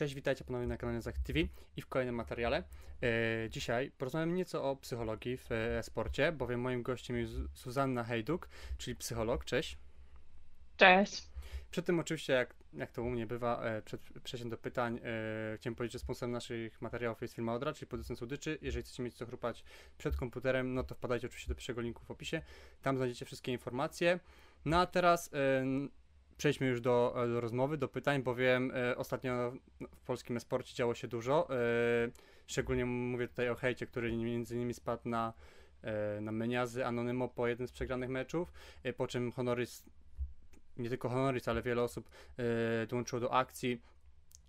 Cześć, witajcie ponownie na kanale Zach TV i w kolejnym materiale. E, dzisiaj porozmawiam nieco o psychologii w e, sporcie, bowiem moim gościem jest Zuzanna Hejduk, czyli psycholog. Cześć. Cześć. Przed tym oczywiście, jak, jak to u mnie bywa, e, przed przejściem do pytań, e, chciałem powiedzieć, że sponsorem naszych materiałów jest firma Odra, czyli producent słodyczy. Jeżeli chcecie mieć co chrupać przed komputerem, no to wpadajcie oczywiście do pierwszego linku w opisie. Tam znajdziecie wszystkie informacje. No a teraz e, przejdźmy już do, e, do rozmowy, do pytań, bowiem e, ostatnio w polskim esporcie działo się dużo. E, szczególnie mówię tutaj o hejcie, który między innymi spadł na, na Meniazy Anonymo po jednym z przegranych meczów, po czym Honoris, nie tylko Honoris, ale wiele osób dołączyło do akcji,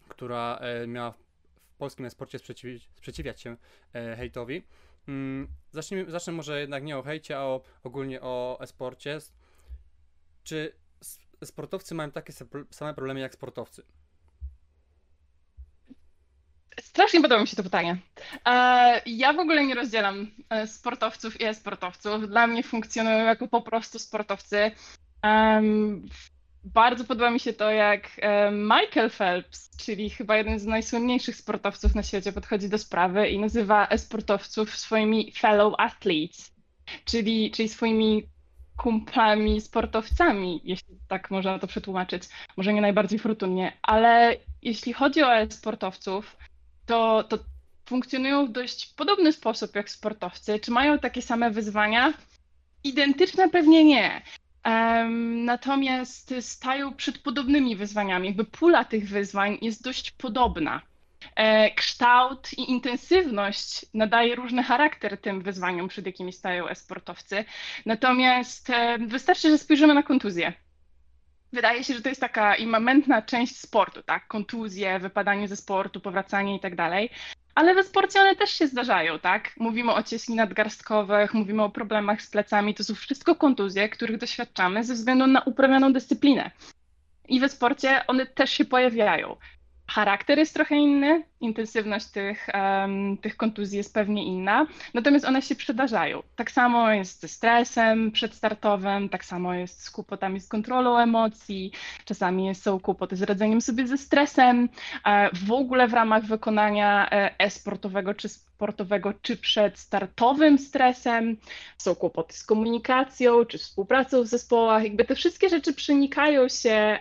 która miała w, polskim esporcie sprzeciwić, sprzeciwiać się hejtowi. Mm, zacznijmy, zacznę może jednak nie o hejcie, a o, ogólnie o esporcie. Czy sportowcy mają takie sa- same problemy jak sportowcy? Strasznie podoba mi się to pytanie. E, Ja w ogóle nie rozdzielam e, sportowców i e-sportowców. Dla mnie funkcjonują jako po prostu sportowcy. Bardzo podoba mi się to, jak e, Michael Phelps, czyli chyba jeden z najsłynniejszych sportowców na świecie, podchodzi do sprawy i nazywa e-sportowców swoimi fellow athletes, czyli, czyli swoimi kumplami, sportowcami, jeśli tak można to przetłumaczyć. Może nie najbardziej fortunnie, ale jeśli chodzi o e-sportowców, to, to funkcjonują w dość podobny sposób jak sportowcy. Czy mają takie same wyzwania? Identyczne pewnie nie. Em, natomiast stają przed podobnymi wyzwaniami. Jakby pula tych wyzwań jest dość podobna. E, kształt i intensywność nadaje różny charakter tym wyzwaniom, przed jakimi stają e-sportowcy. Natomiast e, wystarczy, że spojrzymy na kontuzję. Wydaje się, że to jest taka immamentna część sportu, tak? Kontuzje, wypadanie ze sportu, powracanie i tak dalej. Ale we sporcie one też się zdarzają, tak? Mówimy o cieśni nadgarstkowych, mówimy o problemach z plecami. To są wszystko kontuzje, których doświadczamy ze względu na uprawianą dyscyplinę. I we sporcie one też się pojawiają. Charakter jest trochę inny, intensywność tych, em, tych kontuzji jest pewnie inna, natomiast one się przydarzają. Tak samo jest ze stresem przedstartowym, tak samo jest z kłopotami z kontrolą emocji, czasami są kłopoty z radzeniem sobie ze stresem. E, W ogóle w ramach wykonania e, e-sportowego czy sportowego, czy przed startowym stresem są kłopoty z komunikacją, czy współpracą w zespołach. Jakby te wszystkie rzeczy przenikają się,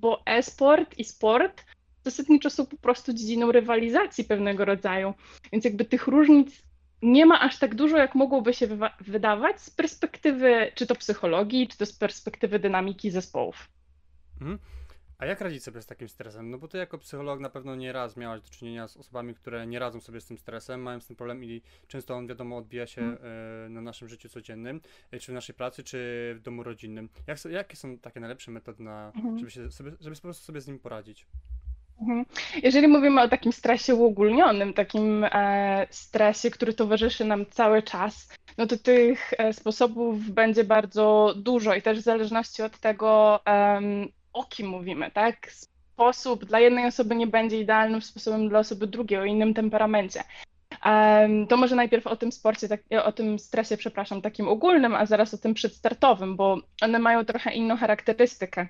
bo e-sport i sport zasadniczo są po prostu dziedziną rywalizacji pewnego rodzaju. Więc jakby tych różnic nie ma aż tak dużo, jak mogłoby się wydawać z perspektywy czy to psychologii, czy to z perspektywy dynamiki zespołów. Mhm. A jak radzić sobie z takim stresem? No bo ty jako psycholog na pewno nie raz miałaś do czynienia z osobami, które nie radzą sobie z tym stresem, mają z tym problem i często on wiadomo odbija się Mhm. e, na naszym życiu codziennym, e, czy w naszej pracy, czy w domu rodzinnym. Jak, jakie są takie najlepsze metody na, Mhm. żeby się sobie, żeby po prostu sobie z nim poradzić? Mhm. Jeżeli mówimy o takim stresie uogólnionym, takim e, stresie, który towarzyszy nam cały czas, no to tych e, sposobów będzie bardzo dużo i też w zależności od tego, o kim mówimy, tak? Sposób dla jednej osoby nie będzie idealnym sposobem dla osoby drugiej, o innym temperamencie. Em, To może najpierw o tym sporcie, tak, o tym stresie, przepraszam, takim ogólnym, a zaraz o tym przedstartowym, bo one mają trochę inną charakterystykę.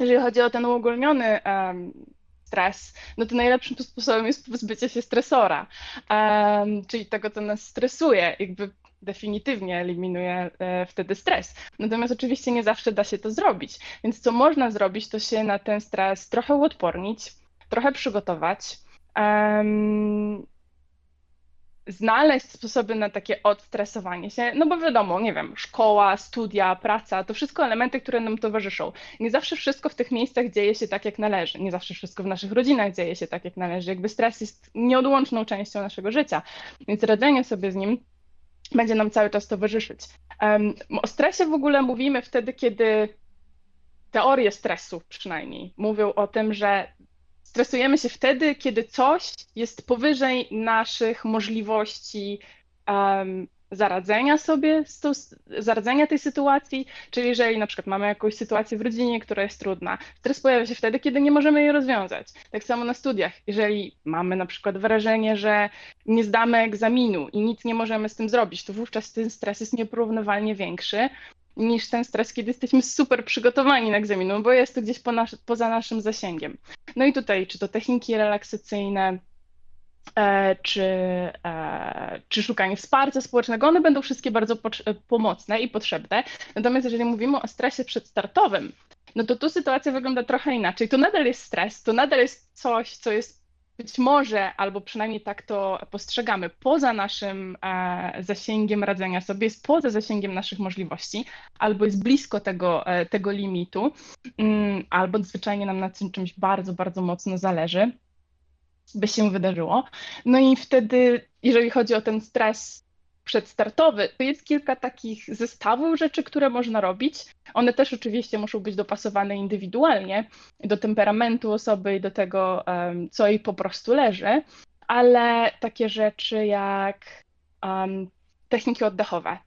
Jeżeli chodzi o ten uogólniony stres, no to najlepszym sposobem jest pozbycie się stresora, em, czyli tego, co nas stresuje, jakby definitywnie eliminuje e, wtedy stres. Natomiast oczywiście nie zawsze da się to zrobić, więc co można zrobić, to się na ten stres trochę uodpornić, trochę przygotować, em, znaleźć sposoby na takie odstresowanie się, no bo wiadomo, nie wiem, szkoła, studia, praca, to wszystko elementy, które nam towarzyszą. Nie zawsze wszystko w tych miejscach dzieje się tak, jak należy. Nie zawsze wszystko w naszych rodzinach dzieje się tak, jak należy. Jakby stres jest nieodłączną częścią naszego życia, więc radzenie sobie z nim będzie nam cały czas towarzyszyć. Um, o stresie w ogóle mówimy wtedy, kiedy teorie stresu przynajmniej mówią o tym, że stresujemy się wtedy, kiedy coś jest powyżej naszych możliwości um, zaradzenia sobie, tą, zaradzenia tej sytuacji, czyli jeżeli na przykład mamy jakąś sytuację w rodzinie, która jest trudna, stres pojawia się wtedy, kiedy nie możemy jej rozwiązać. Tak samo na studiach, jeżeli mamy na przykład wrażenie, że nie zdamy egzaminu i nic nie możemy z tym zrobić, to wówczas ten stres jest nieporównywalnie większy niż ten stres, kiedy jesteśmy super przygotowani na egzamin, bo jest to gdzieś po nas, poza naszym zasięgiem. No i tutaj, czy to techniki relaksacyjne, czy, e, czy szukanie wsparcia społecznego, one będą wszystkie bardzo pomocne i potrzebne. Natomiast jeżeli mówimy o stresie przedstartowym, no to tu sytuacja wygląda trochę inaczej. To nadal jest stres, to nadal jest coś, co jest być może, albo przynajmniej tak to postrzegamy, poza naszym e, zasięgiem radzenia sobie, jest poza zasięgiem naszych możliwości, albo jest blisko tego, e, tego limitu, mm, albo zwyczajnie nam na tym czymś bardzo, bardzo mocno zależy, by się wydarzyło. No i wtedy, jeżeli chodzi o ten stres przedstartowy, to jest kilka takich zestawów rzeczy, które można robić. One też oczywiście muszą być dopasowane indywidualnie do temperamentu osoby i do tego, co jej po prostu leży, ale takie rzeczy jak um, techniki oddechowe,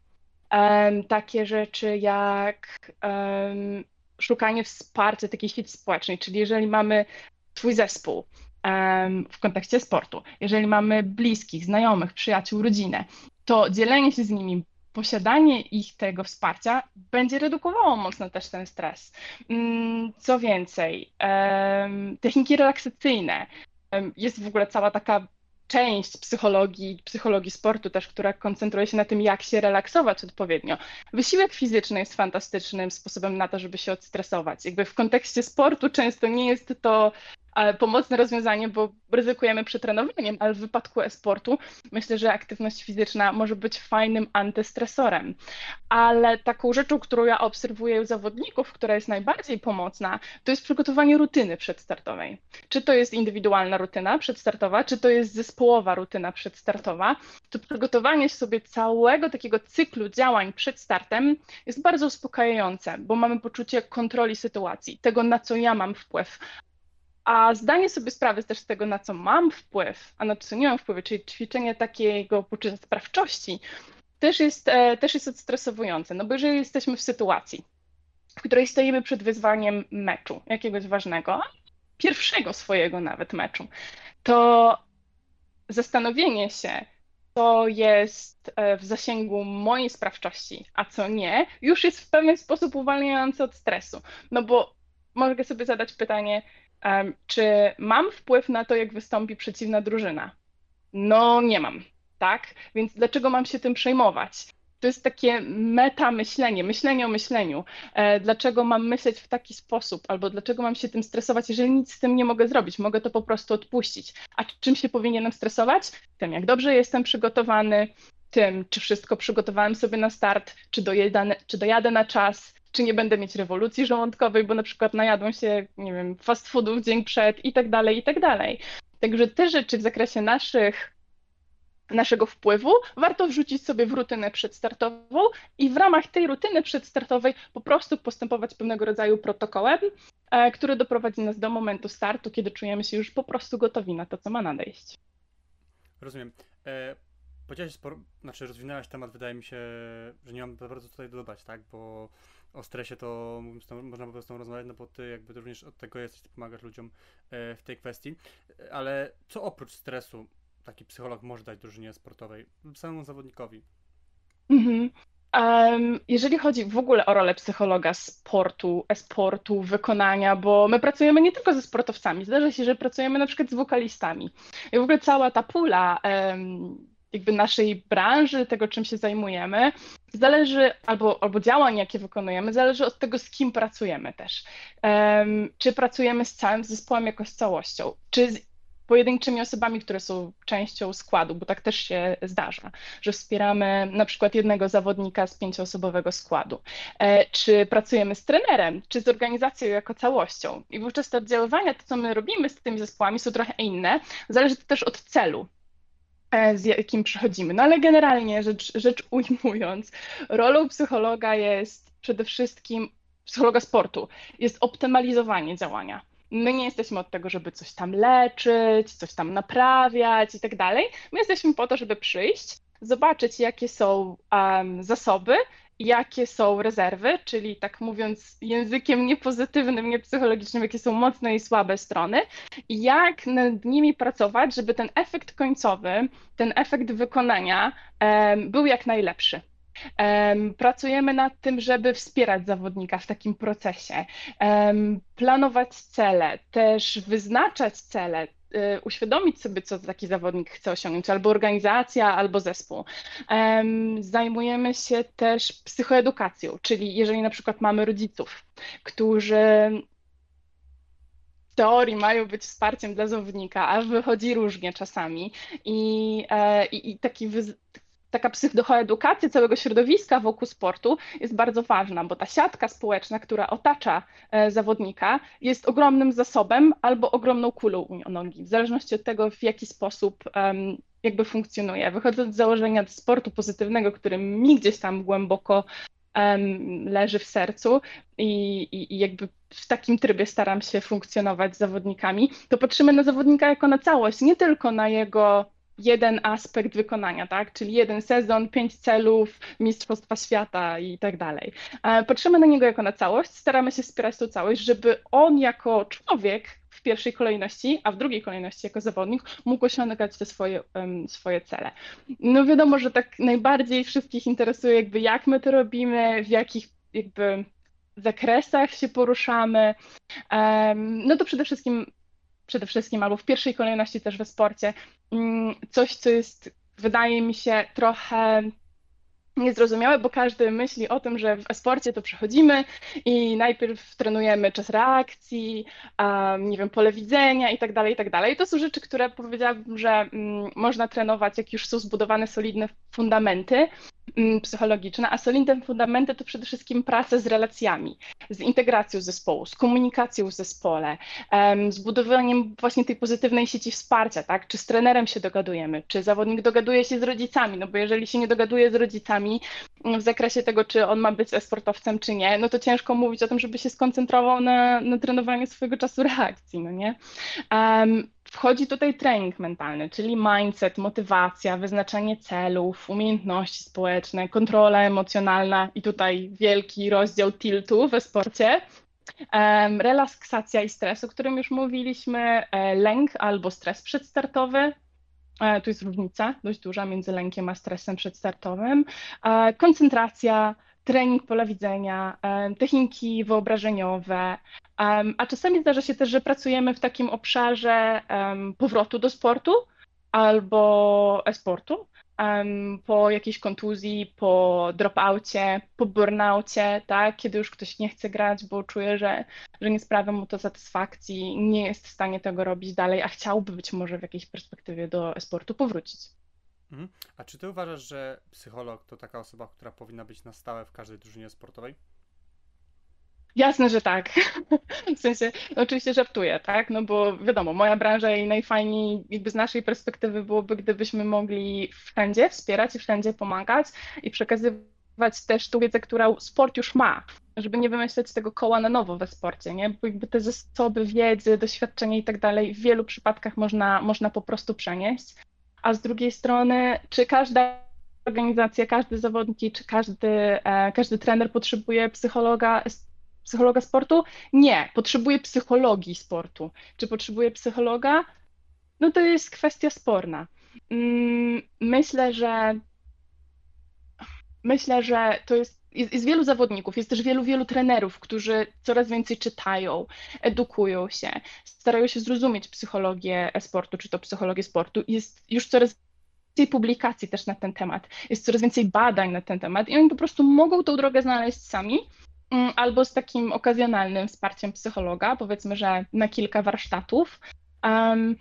um, takie rzeczy jak um, szukanie wsparcia takiej sieci społecznej, czyli jeżeli mamy twój zespół, w kontekście sportu. Jeżeli mamy bliskich, znajomych, przyjaciół, rodzinę to dzielenie się z nimi, posiadanie ich tego wsparcia będzie redukowało mocno też ten stres. Mm, co więcej, techniki relaksacyjne. Jest w ogóle cała taka część psychologii, psychologii sportu też, która koncentruje się na tym, jak się relaksować odpowiednio. Wysiłek fizyczny jest fantastycznym sposobem na to, żeby się odstresować. Jakby w kontekście sportu często nie jest to pomocne rozwiązanie, bo ryzykujemy przetrenowaniem, ale w wypadku e-sportu myślę, że aktywność fizyczna może być fajnym antystresorem. Ale taką rzeczą, którą ja obserwuję u zawodników, która jest najbardziej pomocna, to jest przygotowanie rutyny przedstartowej. Czy to jest indywidualna rutyna przedstartowa, czy to jest zespołowa rutyna przedstartowa, to przygotowanie sobie całego takiego cyklu działań przed startem jest bardzo uspokajające, bo mamy poczucie kontroli sytuacji, tego na co ja mam wpływ, a zdanie sobie sprawy też z tego, na co mam wpływ, a na co nie mam wpływu, czyli ćwiczenie takiego poczucia sprawczości, też jest, e, też jest odstresowujące. No bo jeżeli jesteśmy w sytuacji, w której stoimy przed wyzwaniem meczu, jakiegoś ważnego, pierwszego swojego nawet meczu, to zastanowienie się, co jest e, w zasięgu mojej sprawczości, a co nie, już jest w pewien sposób uwalniające od stresu. No bo mogę sobie zadać pytanie, czy mam wpływ na to, jak wystąpi przeciwna drużyna? No nie mam, tak? Więc dlaczego mam się tym przejmować? To jest takie meta myślenie, myślenie o myśleniu. E, dlaczego mam myśleć w taki sposób, albo dlaczego mam się tym stresować, jeżeli nic z tym nie mogę zrobić? Mogę to po prostu odpuścić. A czym się powinienem stresować? Tym, jak dobrze jestem przygotowany, tym, czy wszystko przygotowałem sobie na start, czy dojadę, czy dojadę na czas, czy nie będę mieć rewolucji żołądkowej, bo na przykład najadłam się, nie wiem, fast foodów dzień przed i tak dalej, i tak dalej. Także te rzeczy w zakresie naszych naszego wpływu, warto wrzucić sobie w rutynę przedstartową i w ramach tej rutyny przedstartowej po prostu postępować pewnego rodzaju protokołem, e, który doprowadzi nas do momentu startu, kiedy czujemy się już po prostu gotowi na to, co ma nadejść. Rozumiem. E, Powiedziałeś sporo, znaczy rozwinęłaś temat, wydaje mi się, że nie mam bardzo tutaj dodać, tak, bo o stresie to można po prostu rozmawiać, no bo ty jakby również od tego jesteś, ty pomagasz ludziom e, w tej kwestii, ale co oprócz stresu taki psycholog może dać drużynie sportowej, samemu zawodnikowi? Mhm. Um, jeżeli chodzi w ogóle o rolę psychologa sportu, e-sportu, wykonania, bo my pracujemy nie tylko ze sportowcami, zdarza się, że pracujemy na przykład z wokalistami. I w ogóle cała ta pula um, jakby naszej branży, tego czym się zajmujemy, zależy, albo, albo działań, jakie wykonujemy, zależy od tego, z kim pracujemy też. Um, czy pracujemy z całym zespołem jako z całością, czy z pojedynczymi osobami, które są częścią składu, bo tak też się zdarza, że wspieramy na przykład jednego zawodnika z pięcioosobowego składu, e, czy pracujemy z trenerem, czy z organizacją jako całością. I wówczas te oddziaływania, to co my robimy z tymi zespołami są trochę inne, zależy to też od celu, z jakim przychodzimy. No ale generalnie rzecz, rzecz ujmując, rolą psychologa jest przede wszystkim, psychologa sportu, jest optymalizowanie działania. My nie jesteśmy od tego, żeby coś tam leczyć, coś tam naprawiać i tak dalej. My jesteśmy po to, żeby przyjść, zobaczyć, jakie są um, zasoby jakie są rezerwy, czyli tak mówiąc językiem niepozytywnym, niepsychologicznym, jakie są mocne i słabe strony, i jak nad nimi pracować, żeby ten efekt końcowy, ten efekt wykonania um, był jak najlepszy. Pracujemy nad tym, żeby wspierać zawodnika w takim procesie, planować cele, też wyznaczać cele, uświadomić sobie, co taki zawodnik chce osiągnąć, albo organizacja, albo zespół. Zajmujemy się też psychoedukacją, czyli jeżeli na przykład mamy rodziców, którzy w teorii mają być wsparciem dla zawodnika, a wychodzi różnie czasami i, e, i, i taki taka psychoedukacja całego środowiska wokół sportu jest bardzo ważna, bo ta siatka społeczna, która otacza e, zawodnika, jest ogromnym zasobem albo ogromną kulą u nogi, w zależności od tego, w jaki sposób jakby funkcjonuje. Wychodząc z założenia sportu pozytywnego, który mi gdzieś tam głęboko leży w sercu i, i, i jakby w takim trybie staram się funkcjonować z zawodnikami, to patrzymy na zawodnika jako na całość, nie tylko na jego jeden aspekt wykonania, tak? Czyli jeden sezon, pięć celów, Mistrzostwa Świata i tak dalej. E, patrzymy na niego jako na całość, staramy się wspierać tą całość, żeby on jako człowiek w pierwszej kolejności, a w drugiej kolejności jako zawodnik mógł osiągać te swoje, um, swoje cele. No wiadomo, że tak najbardziej wszystkich interesuje jakby jak my to robimy, w jakich jakby zakresach się poruszamy. Um, no to przede wszystkim przede wszystkim, albo w pierwszej kolejności też we sporcie, mm, coś, co jest, wydaje mi się, trochę niezrozumiałe, bo każdy myśli o tym, że w e-sporcie to przechodzimy i najpierw trenujemy czas reakcji, um, nie wiem, pole widzenia i tak dalej, i tak dalej. To są rzeczy, które powiedziałabym, że um, można trenować, jak już są zbudowane solidne fundamenty, Mm, psychologiczne, a solidne fundamenty to przede wszystkim praca z relacjami, z integracją zespołu, z komunikacją w zespole, z budowaniem właśnie tej pozytywnej sieci wsparcia, tak? Czy z trenerem się dogadujemy, czy zawodnik dogaduje się z rodzicami, no bo jeżeli się nie dogaduje z rodzicami w zakresie tego, czy on ma być e-sportowcem, czy nie, no to ciężko mówić o tym, żeby się skoncentrował na, na trenowaniu swojego czasu reakcji, no nie? Um, Wchodzi tutaj trening mentalny, czyli mindset, motywacja, wyznaczanie celów, umiejętności społeczne, kontrola emocjonalna i tutaj wielki rozdział tiltu we sporcie. Relaksacja i stres, o którym już mówiliśmy, e, lęk albo stres przedstartowy. E, tu jest różnica dość duża między lękiem a stresem przedstartowym. E, koncentracja, trening pola widzenia, techniki wyobrażeniowe, a czasami zdarza się też, że pracujemy w takim obszarze powrotu do sportu albo e-sportu, po jakiejś kontuzji, po dropoucie, po burnaucie, tak, kiedy już ktoś nie chce grać, bo czuje, że, że nie sprawia mu to satysfakcji, nie jest w stanie tego robić dalej, a chciałby być może w jakiejś perspektywie do e-sportu powrócić. Mhm. A czy ty uważasz, że psycholog to taka osoba, która powinna być na stałe w każdej drużynie sportowej? Jasne, że tak. W sensie, oczywiście żartuję, tak? No bo wiadomo, moja branża i najfajniej jakby z naszej perspektywy byłoby, gdybyśmy mogli wszędzie wspierać i wszędzie pomagać i przekazywać też tą wiedzę, którą sport już ma, żeby nie wymyślać tego koła na nowo we sporcie, nie? Bo jakby te zasoby wiedzy, doświadczenia i tak dalej w wielu przypadkach można, można po prostu przenieść a z drugiej strony, czy każda organizacja, każdy zawodnik, czy każdy, e, każdy trener potrzebuje psychologa, psychologa sportu? Nie, potrzebuje psychologii sportu. Czy potrzebuje psychologa? No to jest kwestia sporna. Mm, myślę, że myślę, że to jest jest, jest, wielu zawodników, jest też wielu, wielu trenerów, którzy coraz więcej czytają, edukują się, starają się zrozumieć psychologię sportu, czy to psychologię sportu. Jest już coraz więcej publikacji też na ten temat, jest coraz więcej badań na ten temat i oni po prostu mogą tą drogę znaleźć sami albo z takim okazjonalnym wsparciem psychologa, powiedzmy, że na kilka warsztatów. Um,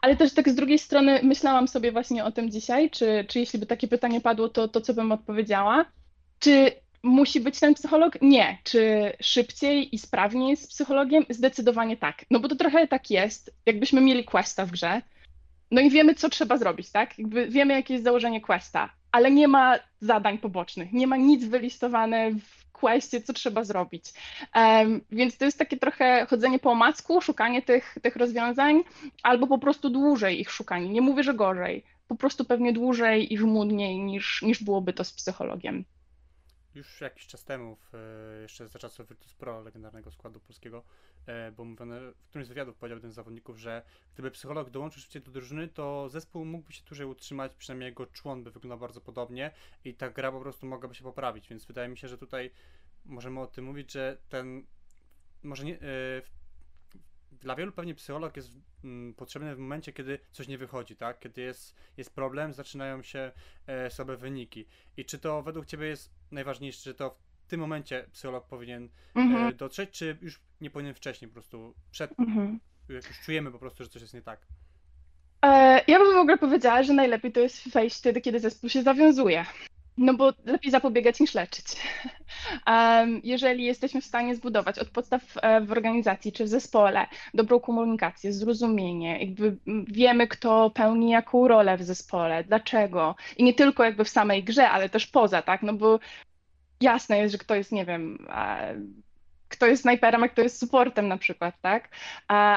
ale też tak z drugiej strony myślałam sobie właśnie o tym dzisiaj, czy, czy jeśli by takie pytanie padło, to, to co bym odpowiedziała. Czy musi być ten psycholog? Nie. Czy szybciej i sprawniej z psychologiem? Zdecydowanie tak. No bo to trochę tak jest, jakbyśmy mieli questa w grze, no i wiemy, co trzeba zrobić, tak? Jakby wiemy, jakie jest założenie questa, ale nie ma zadań pobocznych, nie ma nic wylistowane w questie, co trzeba zrobić. Um, więc to jest takie trochę chodzenie po omacku, szukanie tych, tych rozwiązań, albo po prostu dłużej ich szukanie. Nie mówię, że gorzej, po prostu pewnie dłużej i żmudniej niż, niż byłoby to z psychologiem. Już jakiś czas temu, w, e, jeszcze za czasów Virtus Pro, legendarnego składu polskiego, e, bo mówione, w którymś z wywiadów powiedział jeden z zawodników, że gdyby psycholog dołączył szybciej do drużyny, to zespół mógłby się dłużej utrzymać, przynajmniej jego człon by wyglądał bardzo podobnie i ta gra po prostu mogłaby się poprawić, więc wydaje mi się, że tutaj możemy o tym mówić, że ten może nie, dla wielu pewnie psycholog jest mm, potrzebny w momencie, kiedy coś nie wychodzi, tak? Kiedy jest, jest problem, zaczynają się e, słabe wyniki. I czy to według Ciebie jest najważniejsze, czy to w tym momencie psycholog powinien e, mhm. dotrzeć, czy już nie powinien wcześniej po prostu przed, mhm. jak już czujemy po prostu, że coś jest nie tak? E, ja bym w ogóle powiedziała, że najlepiej to jest wejść wtedy, kiedy zespół się zawiązuje. No bo lepiej zapobiegać niż leczyć. Jeżeli jesteśmy w stanie zbudować od podstaw e, w organizacji czy w zespole dobrą komunikację, zrozumienie, jakby wiemy, kto pełni jaką rolę w zespole, dlaczego i nie tylko jakby w samej grze, ale też poza, tak? No bo jasne jest, że kto jest, nie wiem, kto jest snajperem, a kto jest supportem na przykład, tak?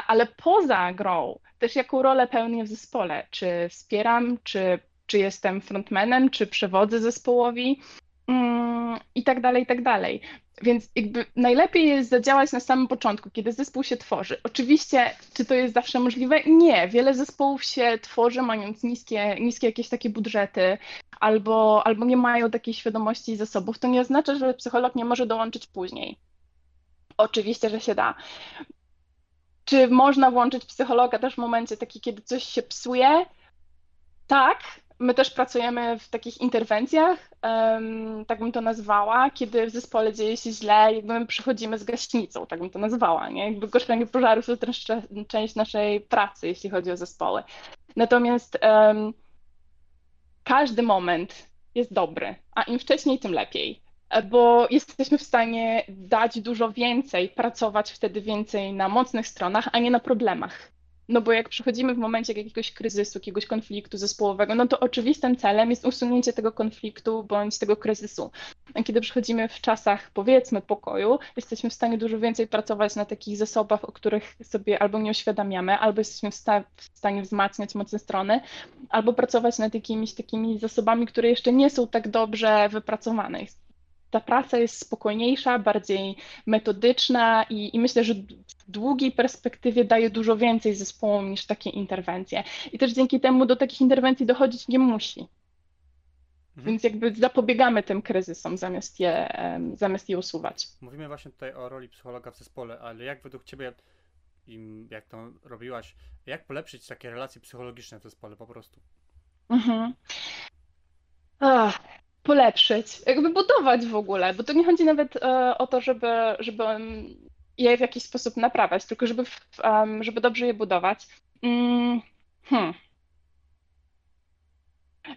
Ale poza grą też jaką rolę pełnię w zespole, czy wspieram, czy czy jestem frontmanem, czy przewodzę zespołowi mm, i tak dalej, i tak dalej. Więc jakby najlepiej jest zadziałać na samym początku, kiedy zespół się tworzy. Oczywiście, czy to jest zawsze możliwe? Nie. Wiele zespołów się tworzy, mając niskie, niskie jakieś takie budżety, albo, albo nie mają takiej świadomości zasobów. To nie oznacza, że psycholog nie może dołączyć później. Oczywiście, że się da. Czy można włączyć psychologa też w momencie taki, kiedy coś się psuje? Tak, My też pracujemy w takich interwencjach, tak bym to nazwała, kiedy w zespole dzieje się źle, jakby my przychodzimy z gaśnicą, tak bym to nazwała, nie? Jakby gaszenie pożarów to też część naszej pracy, jeśli chodzi o zespoły. Natomiast um, każdy moment jest dobry, a im wcześniej, tym lepiej, bo jesteśmy w stanie dać dużo więcej, pracować wtedy więcej na mocnych stronach, a nie na problemach. No bo jak przechodzimy w momencie jakiegoś kryzysu, jakiegoś konfliktu zespołowego, no to oczywistym celem jest usunięcie tego konfliktu bądź tego kryzysu. A kiedy przechodzimy w czasach, powiedzmy, pokoju, jesteśmy w stanie dużo więcej pracować na takich zasobach, o których sobie albo nie uświadamiamy, albo jesteśmy w, sta w stanie wzmacniać mocne strony, albo pracować nad jakimiś takimi zasobami, które jeszcze nie są tak dobrze wypracowane ta praca jest spokojniejsza, bardziej metodyczna i, i, myślę, że długiej perspektywie daje dużo więcej zespołom niż takie interwencje. I też dzięki temu do takich interwencji dochodzić nie musi. Mhm. Więc jakby zapobiegamy tym kryzysom zamiast je, zamiast je usuwać. Mówimy właśnie tutaj o roli psychologa w zespole, ale jak według Ciebie, jak to robiłaś, jak polepszyć takie relacje psychologiczne w zespole po prostu? Mhm. Ach, polepszyć, jakby budować w ogóle, bo to nie chodzi nawet e, o to, żeby, żeby je w jakiś sposób naprawiać, tylko żeby, żeby dobrze je budować. Mm, hmm.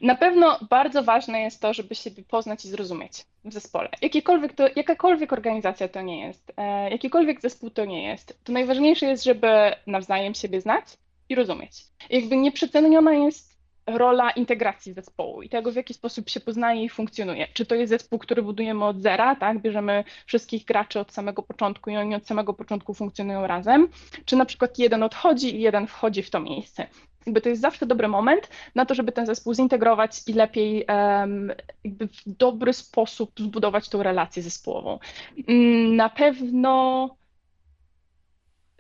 Na pewno bardzo ważne jest to, żeby siebie poznać i zrozumieć w zespole. Jakiekolwiek to, jakakolwiek organizacja to nie jest, e, jakikolwiek zespół to nie jest, to najważniejsze jest, żeby nawzajem siebie znać i rozumieć. Jakby nieprzeceniona jest rola integracji zespołu i tego, w jaki sposób się poznaje i funkcjonuje. Czy to jest zespół, który budujemy od zera, tak? Bierzemy wszystkich graczy od samego początku i oni od samego początku funkcjonują razem, czy na przykład jeden odchodzi i jeden wchodzi w to miejsce. Jakby to jest zawsze dobry moment na to, żeby ten zespół zintegrować i lepiej um, w dobry sposób zbudować tą relację zespołową. Mm, na pewno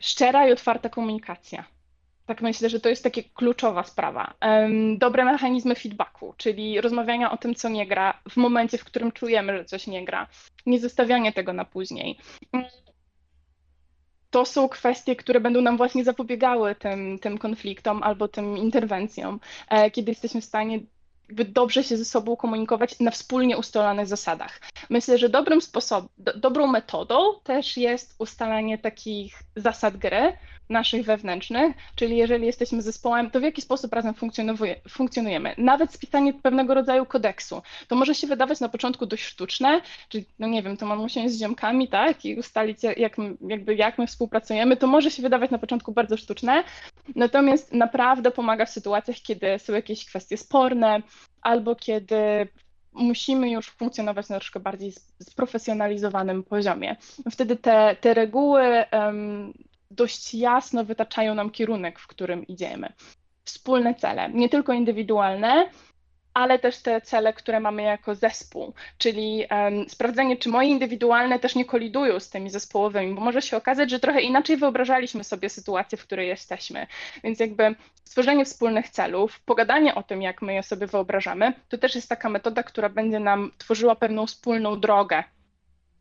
szczera i otwarta komunikacja tak myślę, że to jest taka kluczowa sprawa. Dobre mechanizmy feedbacku, czyli rozmawiania o tym, co nie gra w momencie, w którym czujemy, że coś nie gra, nie zostawianie tego na później. To są kwestie, które będą nam właśnie zapobiegały tym, tym konfliktom albo tym interwencjom, e, kiedy jesteśmy w stanie dobrze się ze sobą komunikować na wspólnie ustalonych zasadach. Myślę, że dobrym sposobem, do, dobrą metodą też jest ustalanie takich zasad gry, naszych wewnętrznych, czyli jeżeli jesteśmy zespołem, to w jaki sposób razem funkcjonujemy. Nawet spisanie pewnego rodzaju kodeksu. To może się wydawać na początku dość sztuczne, czyli no nie wiem, to mam usiąść z ziomkami, tak, i ustalić jak, jakby jak my współpracujemy, to może się wydawać na początku bardzo sztuczne, natomiast naprawdę pomaga w sytuacjach, kiedy są jakieś kwestie sporne, albo kiedy musimy już funkcjonować na troszkę bardziej sprofesjonalizowanym poziomie. Wtedy te, te reguły um, dość jasno wytaczają nam kierunek, w którym idziemy. Wspólne cele, nie tylko indywidualne, ale też te cele, które mamy jako zespół, czyli um, sprawdzenie, czy moje indywidualne też nie kolidują z tymi zespołowymi, bo może się okazać, że trochę inaczej wyobrażaliśmy sobie sytuację, w której jesteśmy. Więc jakby stworzenie wspólnych celów, pogadanie o tym, jak my je sobie wyobrażamy, to też jest taka metoda, która będzie nam tworzyła pewną wspólną drogę,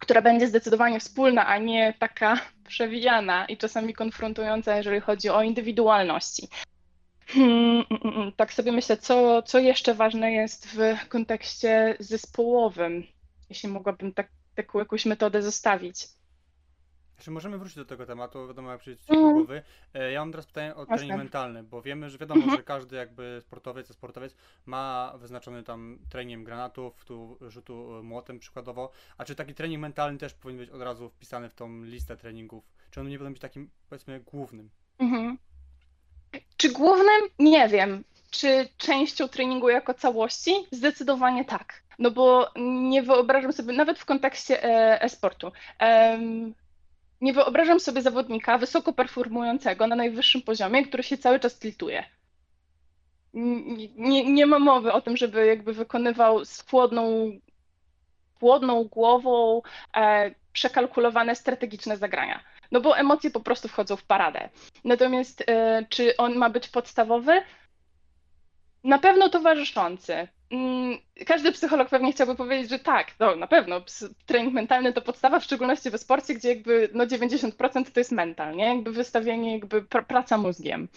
która będzie zdecydowanie wspólna, a nie taka przewijana i czasami konfrontująca, jeżeli chodzi o indywidualności. Hmm, mm, mm, tak sobie myślę, co, co jeszcze ważne jest w kontekście zespołowym, jeśli mogłabym tak, taką jakąś metodę zostawić. Czy możemy wrócić do tego tematu, wiadomo jak przyjdzie do Mm. głowy. E, Ja mam teraz pytanie o trening mentalny, bo wiemy, że wiadomo, Mhm. że każdy jakby sportowiec, sportowiec ma wyznaczony tam trening granatów, tu rzutu e, młotem przykładowo, a czy taki trening mentalny też powinien być od razu wpisany w tą listę treningów? Czy on nie powinien być takim, powiedzmy, głównym? Mhm. Czy głównym? Nie wiem. Czy częścią treningu jako całości? Zdecydowanie tak. No bo nie wyobrażam sobie, nawet w kontekście e, e-sportu, em, nie wyobrażam sobie zawodnika wysoko performującego na najwyższym poziomie, który się cały czas tiltuje. Nie, nie ma mowy o tym, żeby jakby wykonywał z chłodną, chłodną głową e, przekalkulowane strategiczne zagrania. No bo emocje po prostu wchodzą w paradę. Natomiast e, czy on ma być podstawowy? Na pewno towarzyszący. Mm, Każdy psycholog pewnie chciałby powiedzieć, że tak, no na pewno, trening mentalny to podstawa, w szczególności we sporcie, gdzie jakby no 90% to jest mental, nie? Jakby wystawienie, jakby pr praca mózgiem.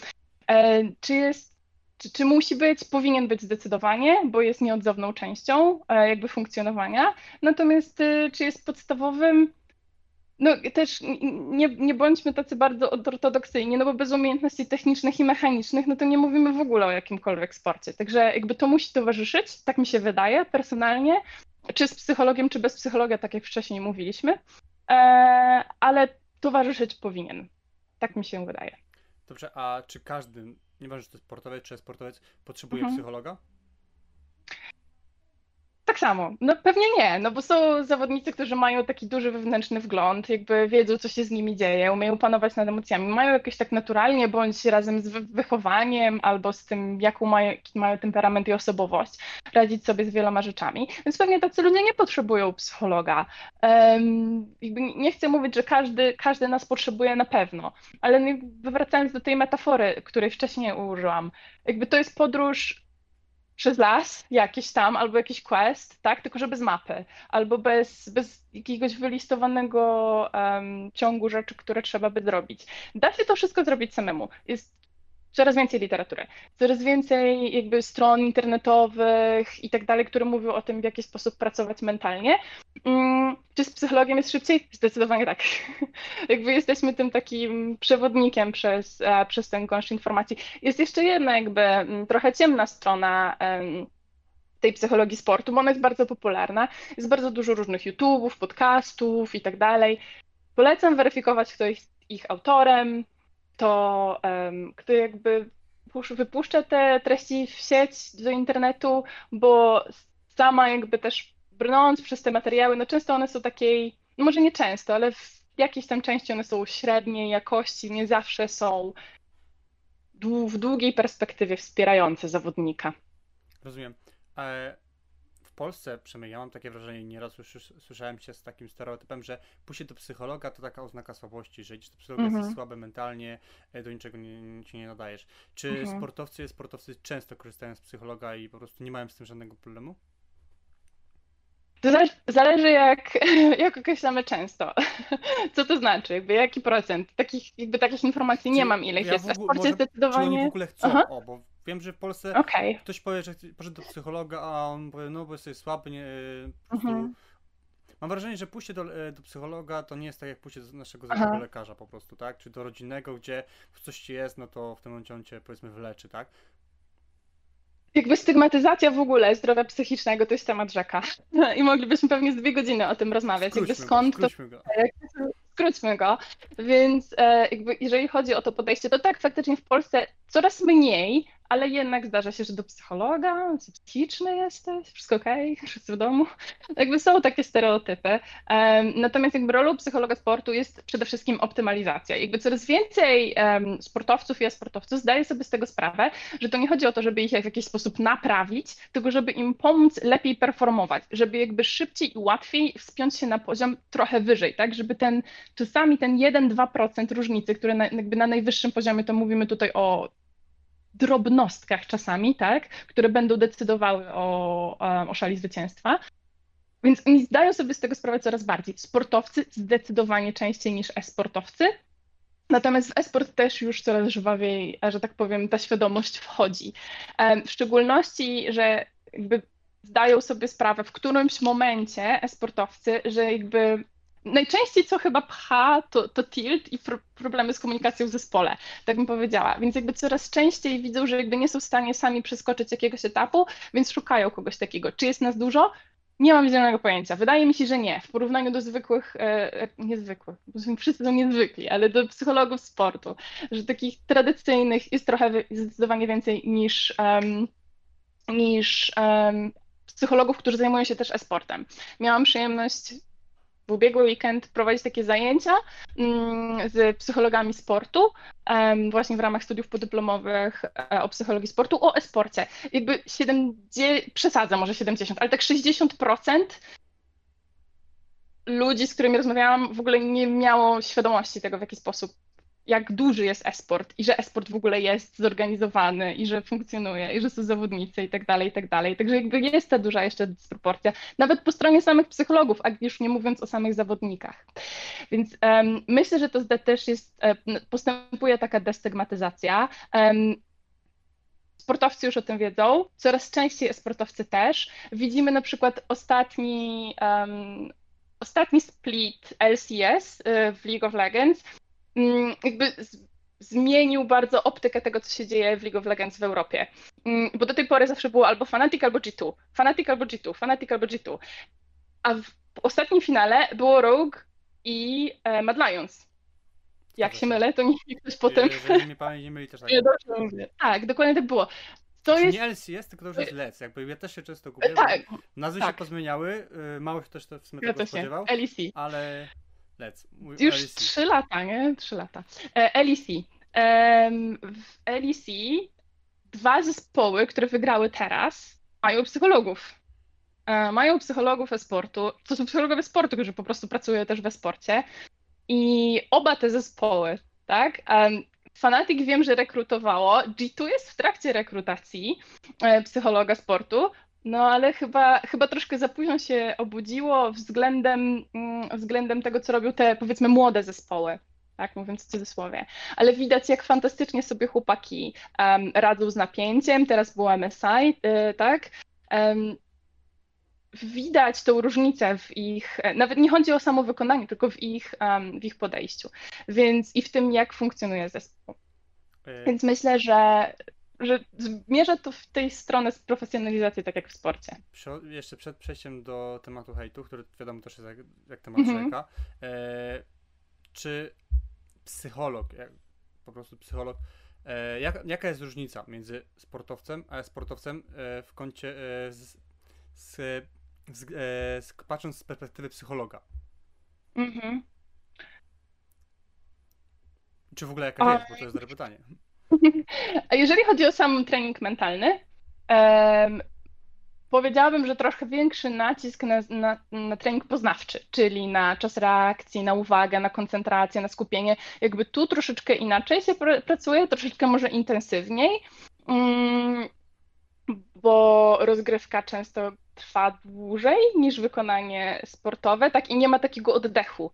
E, Czy jest, czy, czy musi być? Powinien być zdecydowanie, bo jest nieodzowną częścią e, jakby funkcjonowania. Natomiast e, czy jest podstawowym? No też nie, nie bądźmy tacy bardzo ortodoksyjni, no bo bez umiejętności technicznych i mechanicznych, no to nie mówimy w ogóle o jakimkolwiek sporcie. Także jakby to musi towarzyszyć, tak mi się wydaje personalnie, czy z psychologiem, czy bez psychologa, tak jak wcześniej mówiliśmy, e, ale towarzyszyć powinien. Tak mi się wydaje. Dobrze, a czy każdy, nieważne czy to sportowiec, czy sportowiec, potrzebuje Mhm. psychologa? Tak samo. No pewnie nie, no bo są zawodnicy, którzy mają taki duży wewnętrzny wgląd, jakby wiedzą, co się z nimi dzieje, umieją panować nad emocjami, mają jakoś tak naturalnie, bądź razem z wy- wychowaniem, albo z tym, jaką mają, jaki mają temperament i osobowość, radzić sobie z wieloma rzeczami. Więc pewnie tacy ludzie nie potrzebują psychologa. Jakby nie chcę mówić, że każdy, każdy nas potrzebuje na pewno, ale jakby wracając do tej metafory, której wcześniej użyłam, jakby to jest podróż przez las jakiś tam, albo jakiś quest, tak? Tylko że bez mapy, albo bez, bez jakiegoś wylistowanego em, ciągu rzeczy, które trzeba by zrobić. Da się to wszystko zrobić samemu. Jest coraz więcej literatury, coraz więcej jakby stron internetowych i tak dalej, które mówią o tym, w jaki sposób pracować mentalnie. Mm, Czy z psychologiem jest szybciej? Zdecydowanie tak. Jakby jesteśmy tym takim przewodnikiem przez, e, przez ten gąszcz informacji. Jest jeszcze jedna jakby mm, trochę ciemna strona tej psychologii sportu, bo ona jest bardzo popularna. Jest bardzo dużo różnych YouTube'ów, podcastów i tak dalej. Polecam weryfikować, kto jest ich autorem, to kto jakby pusz- wypuszcza te treści w sieć do internetu, bo sama jakby też brnąc przez te materiały, no często one są takiej, no może nie często, ale w jakiejś tam części one są średniej jakości, nie zawsze są w długiej perspektywie wspierające zawodnika. Rozumiem. E, Polsce, przynajmniej ja mam takie wrażenie, nieraz już słyszałem się z takim stereotypem, że pójście do psychologa to taka oznaka słabości, że idziesz do psychologa, Mhm. jesteś słaby mentalnie, e, do niczego nie, nie, się nie nadajesz. Czy Mhm. sportowcy, sportowcy często korzystają z psychologa i po prostu nie mają z tym żadnego problemu? To zależy, jak, jak określamy często. Co to znaczy? Jakby jaki procent? Takich, jakby takich informacji nie mam, ile ich ja jest. w A w ogóle- sporcie może- Czy oni w zdecydowanie. ogóle chcą? Aha. O, bo wiem, że w Polsce Okej. ktoś powie, że poszedł do psychologa, a on powie, no bo jesteś słaby, nie. Mhm. Mam wrażenie, że pójście do, e, do psychologa to nie jest tak jak pójście do naszego Aha. zwykłego lekarza po prostu, tak? Czy do rodzinnego, gdzie coś ci jest, no to w tym momencie on cię powiedzmy wyleczy, tak? Jakby stygmatyzacja w ogóle zdrowia psychicznego to jest temat rzeka. I moglibyśmy pewnie z dwie godziny o tym rozmawiać. Jakby Skróćmy skąd go, to skróćmy go. skróćmy go. Więc e, jakby jeżeli chodzi o to podejście, to tak, faktycznie w Polsce coraz mniej, ale jednak zdarza się, że do psychologa, psychiczny jesteś, wszystko okej, okay, wszyscy w domu. Jakby są takie stereotypy. Natomiast jakby rolą psychologa sportu jest przede wszystkim optymalizacja. Jakby coraz więcej sportowców i sportowców zdaje sobie z tego sprawę, że to nie chodzi o to, żeby ich w jakiś sposób naprawić, tylko żeby im pomóc lepiej performować, żeby jakby szybciej i łatwiej wspiąć się na poziom trochę wyżej, tak, żeby ten, czasami ten 1-2% różnicy, które na, jakby na najwyższym poziomie, to mówimy tutaj o drobnostkach czasami, tak, które będą decydowały o, o szali zwycięstwa. Więc oni zdają sobie z tego sprawę coraz bardziej. Sportowcy zdecydowanie częściej niż e-sportowcy. Natomiast w e-sport też już coraz żwawiej, że tak powiem, ta świadomość wchodzi. W szczególności, że jakby zdają sobie sprawę w którymś momencie e-sportowcy, że jakby najczęściej co chyba pcha, to, to tilt i pro, problemy z komunikacją w zespole, tak bym powiedziała. Więc jakby coraz częściej widzą, że jakby nie są w stanie sami przeskoczyć jakiegoś etapu, więc szukają kogoś takiego. Czy jest nas dużo? Nie mam zielonego pojęcia. Wydaje mi się, że nie. W porównaniu do zwykłych, e, e niezwykłych, bo wszyscy są niezwykli, ale do psychologów sportu, że takich tradycyjnych jest trochę zdecydowanie więcej niż, um, niż um, psychologów, którzy zajmują się też e-sportem. Miałam przyjemność w ubiegły weekend prowadzić takie zajęcia mm, z psychologami sportu, właśnie w ramach studiów podyplomowych e, o psychologii sportu, o e-sporcie. Jakby 70, przesadzę może 70, ale tak 60% ludzi, z którymi rozmawiałam, w ogóle nie miało świadomości tego, w jaki sposób jak duży jest esport i że esport w ogóle jest zorganizowany i że funkcjonuje i że są zawodnicy i tak dalej, i tak dalej. Także jakby jest ta duża jeszcze dysproporcja, nawet po stronie samych psychologów, a już nie mówiąc o samych zawodnikach. Więc um, myślę, że to też jest, um, postępuje taka destygmatyzacja. Um, sportowcy już o tym wiedzą, coraz częściej sportowcy też. Widzimy na przykład ostatni, um, ostatni split LCS y, w League of Legends, jakby zmienił bardzo optykę tego, co się dzieje w League of Legends w Europie. Mm, bo do tej pory zawsze było albo Fnatic, albo G2. Fnatic albo G2, Fnatic albo G2. A w ostatnim finale było Rogue i e, Mad Lions. Jak się mylę, to niech ktoś potem... Jeżeli pamięć nie myli, też tak. Nie, dobrze mówię. Tak, dokładnie tak było. To jest... Nie LCS, tylko to już jest LEC. Jakby ja też się często gubię. Tak. Nazwy tak. się pozmieniały. Y, Mało też to w sumie tego spodziewał. LEC. Ale Już trzy lata, nie? Trzy lata. E, LEC. W LEC dwa zespoły, które wygrały teraz, mają psychologów. E, mają psychologów e-sportu. To są psychologowie sportu, którzy po prostu pracują też we sporcie. I oba te zespoły, tak? Fanatic wiem, że rekrutowało. G2 jest w trakcie rekrutacji e, psychologa sportu. No ale chyba, chyba troszkę za późno się obudziło względem, mm, względem tego, co robią te powiedzmy młode zespoły tak mówiąc w cudzysłowie. Ale widać, jak fantastycznie sobie chłopaki um, radzą z napięciem. Teraz było MSI, y, tak? Um, widać tą różnicę w ich, nawet nie chodzi o samo wykonanie, tylko w ich, um, w ich podejściu. Więc i w tym, jak funkcjonuje zespół. Y. Więc myślę, że że zmierza to w tej stronę z profesjonalizacji, tak jak w sporcie. jeszcze przed przejściem do tematu hejtu, który wiadomo też jest jak, jak temat mm -hmm. rzeka, e, czy psycholog, jak, po prostu psycholog, e, jak, jaka jest różnica między sportowcem a sportowcem e, w kącie e, z, z, z, e, z, patrząc z perspektywy psychologa? Mhm. Czy w ogóle jaka jest, bo to jest dobre pytanie. A jeżeli chodzi o sam trening mentalny, um, powiedziałabym, że trochę większy nacisk na, na, na, trening poznawczy, czyli na czas reakcji, na uwagę, na koncentrację, na skupienie. Jakby tu troszeczkę inaczej się pr pracuje, troszeczkę może intensywniej, um, bo rozgrywka często trwa dłużej niż wykonanie sportowe, tak i nie ma takiego oddechu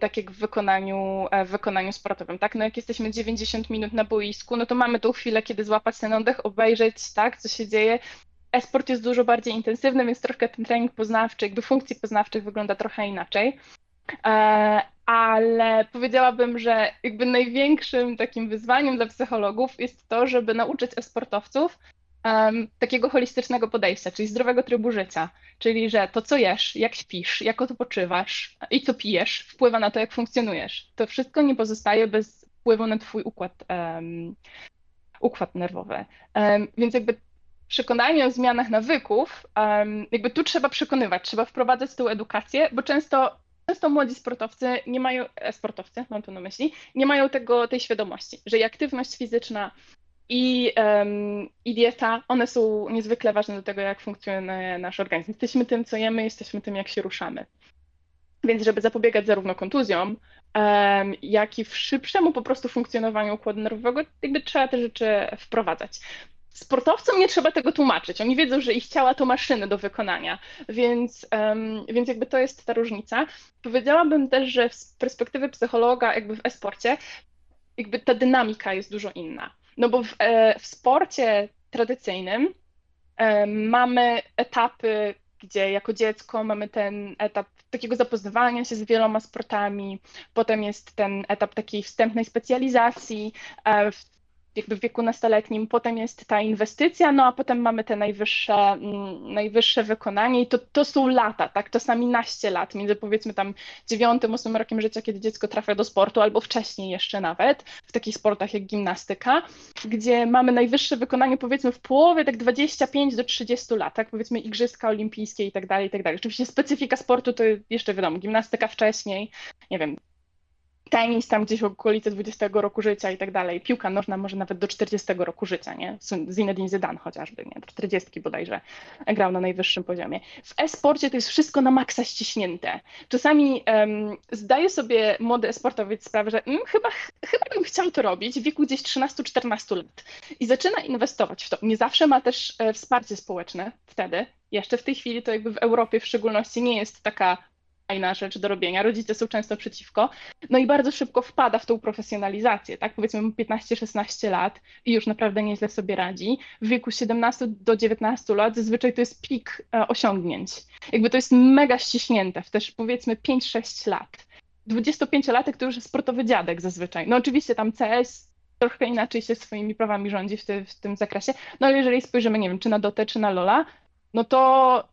tak jak w wykonaniu, e, w wykonaniu sportowym, tak? No jak jesteśmy 90 minut na boisku, no to mamy tą chwilę, kiedy złapać ten oddech, obejrzeć, tak, co się dzieje. E-sport jest dużo bardziej intensywny, więc troszkę ten trening poznawczy, jakby funkcji poznawczych wygląda trochę inaczej. E, ale powiedziałabym, że jakby największym takim wyzwaniem dla psychologów jest to, żeby nauczyć e-sportowców um, takiego holistycznego podejścia, czyli zdrowego trybu życia, czyli że to, co jesz, jak śpisz, jak odpoczywasz i co pijesz, wpływa na to, jak funkcjonujesz. To wszystko nie pozostaje bez wpływu na twój układ, um, układ nerwowy. Więc jakby przekonanie o zmianach nawyków, jakby tu trzeba przekonywać, trzeba wprowadzać tą edukację, bo często, często młodzi sportowcy nie mają, e, sportowcy mam tu na myśli, nie mają tego, tej świadomości, że aktywność fizyczna i, um, i dieta, one są niezwykle ważne do tego, jak funkcjonuje nasz organizm. Jesteśmy tym, co jemy, jesteśmy tym, jak się ruszamy. Więc żeby zapobiegać zarówno kontuzjom, um, jak i w szybszemu po prostu funkcjonowaniu układu nerwowego, jakby trzeba te rzeczy wprowadzać. Sportowcom nie trzeba tego tłumaczyć. Oni wiedzą, że ich ciała to maszyny do wykonania, więc, um, więc jakby to jest ta różnica. Powiedziałabym też, że z perspektywy psychologa, jakby w e-sporcie, jakby ta dynamika jest dużo inna. No bo w, e, w sporcie tradycyjnym e, mamy etapy, gdzie jako dziecko mamy ten etap takiego zapoznawania się z wieloma sportami, potem jest ten etap takiej wstępnej specjalizacji, e, jakby w wieku nastoletnim, potem jest ta inwestycja, no a potem mamy te najwyższe, mm, najwyższe wykonanie i to, to są lata, tak, czasami naście lat, między powiedzmy tam dziewiątym, ósmym rokiem życia, kiedy dziecko trafia do sportu, albo wcześniej jeszcze nawet, w takich sportach jak gimnastyka, gdzie mamy najwyższe wykonanie powiedzmy w połowie, tak 25 do 30 lat, tak, powiedzmy igrzyska olimpijskie i tak dalej, i tak dalej. Oczywiście specyfika sportu to jeszcze wiadomo, gimnastyka wcześniej, nie wiem, tenis tam gdzieś w okolicy 20 roku życia i tak dalej, piłka nożna może nawet do 40 roku życia, nie? Zinedine Zidane chociażby, nie? Do 40 bodajże grał na najwyższym poziomie. W e-sporcie to jest wszystko na maksa ściśnięte. Czasami um, zdaje sobie młody e-sportowiec sprawę, że mm, chyba, chyba bym chciał to robić w wieku gdzieś 13-14 lat i zaczyna inwestować w to. Nie zawsze ma też e, wsparcie społeczne wtedy, jeszcze w tej chwili to jakby w Europie w szczególności nie jest taka fajna rzecz do robienia. Rodzice są często przeciwko. No i bardzo szybko wpada w tą profesjonalizację, tak? Powiedzmy 15-16 lat i już naprawdę nieźle sobie radzi. W wieku 17 do 19 lat zazwyczaj to jest pik e, osiągnięć. Jakby to jest mega ściśnięte w też powiedzmy 5-6 lat. 25-latek to już jest sportowy dziadek zazwyczaj. No oczywiście tam CS trochę inaczej się swoimi prawami rządzi w, ty, w tym zakresie, no ale jeżeli spojrzymy, nie wiem, czy na Dotę, czy na Lola, no to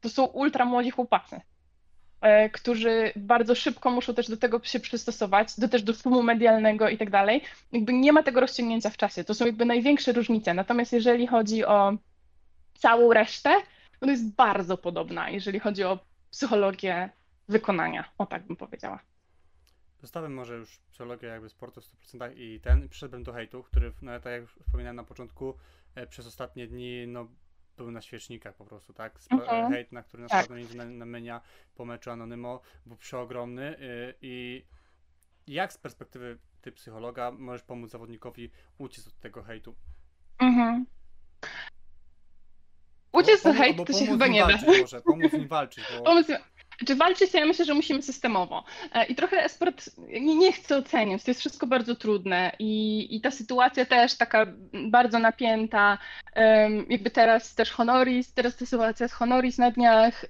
to są ultra młodzi chłopacy. E, którzy bardzo szybko muszą też do tego się przystosować, do też do szumu medialnego i tak dalej. Jakby nie ma tego rozciągnięcia w czasie. To są jakby największe różnice. Natomiast jeżeli chodzi o całą resztę, to jest bardzo podobna, jeżeli chodzi o psychologię wykonania. O tak bym powiedziała. Zostawiam może już psychologię jakby sportu w 100% i ten. Przyszedłem do hejtu, który, no, tak jak wspominałem na początku, e, przez ostatnie dni no, był na świecznikach po prostu, tak? Sp- mhm. Hejt, na który nas tak. na, na menia po meczu Anonymo był przeogromny yy, i jak z perspektywy ty psychologa możesz pomóc zawodnikowi uciec od tego hejtu? Mhm. Uciec od hejtu to się chyba nie da. Może, pomóc mi walczyć. Bo... Pomóc czy walczyć, to ja myślę, że musimy systemowo. E, I trochę esport nie, chcę oceniać, to jest wszystko bardzo trudne i, i ta sytuacja też taka bardzo napięta. Jakby teraz też honoris, teraz ta sytuacja z honoris na dniach,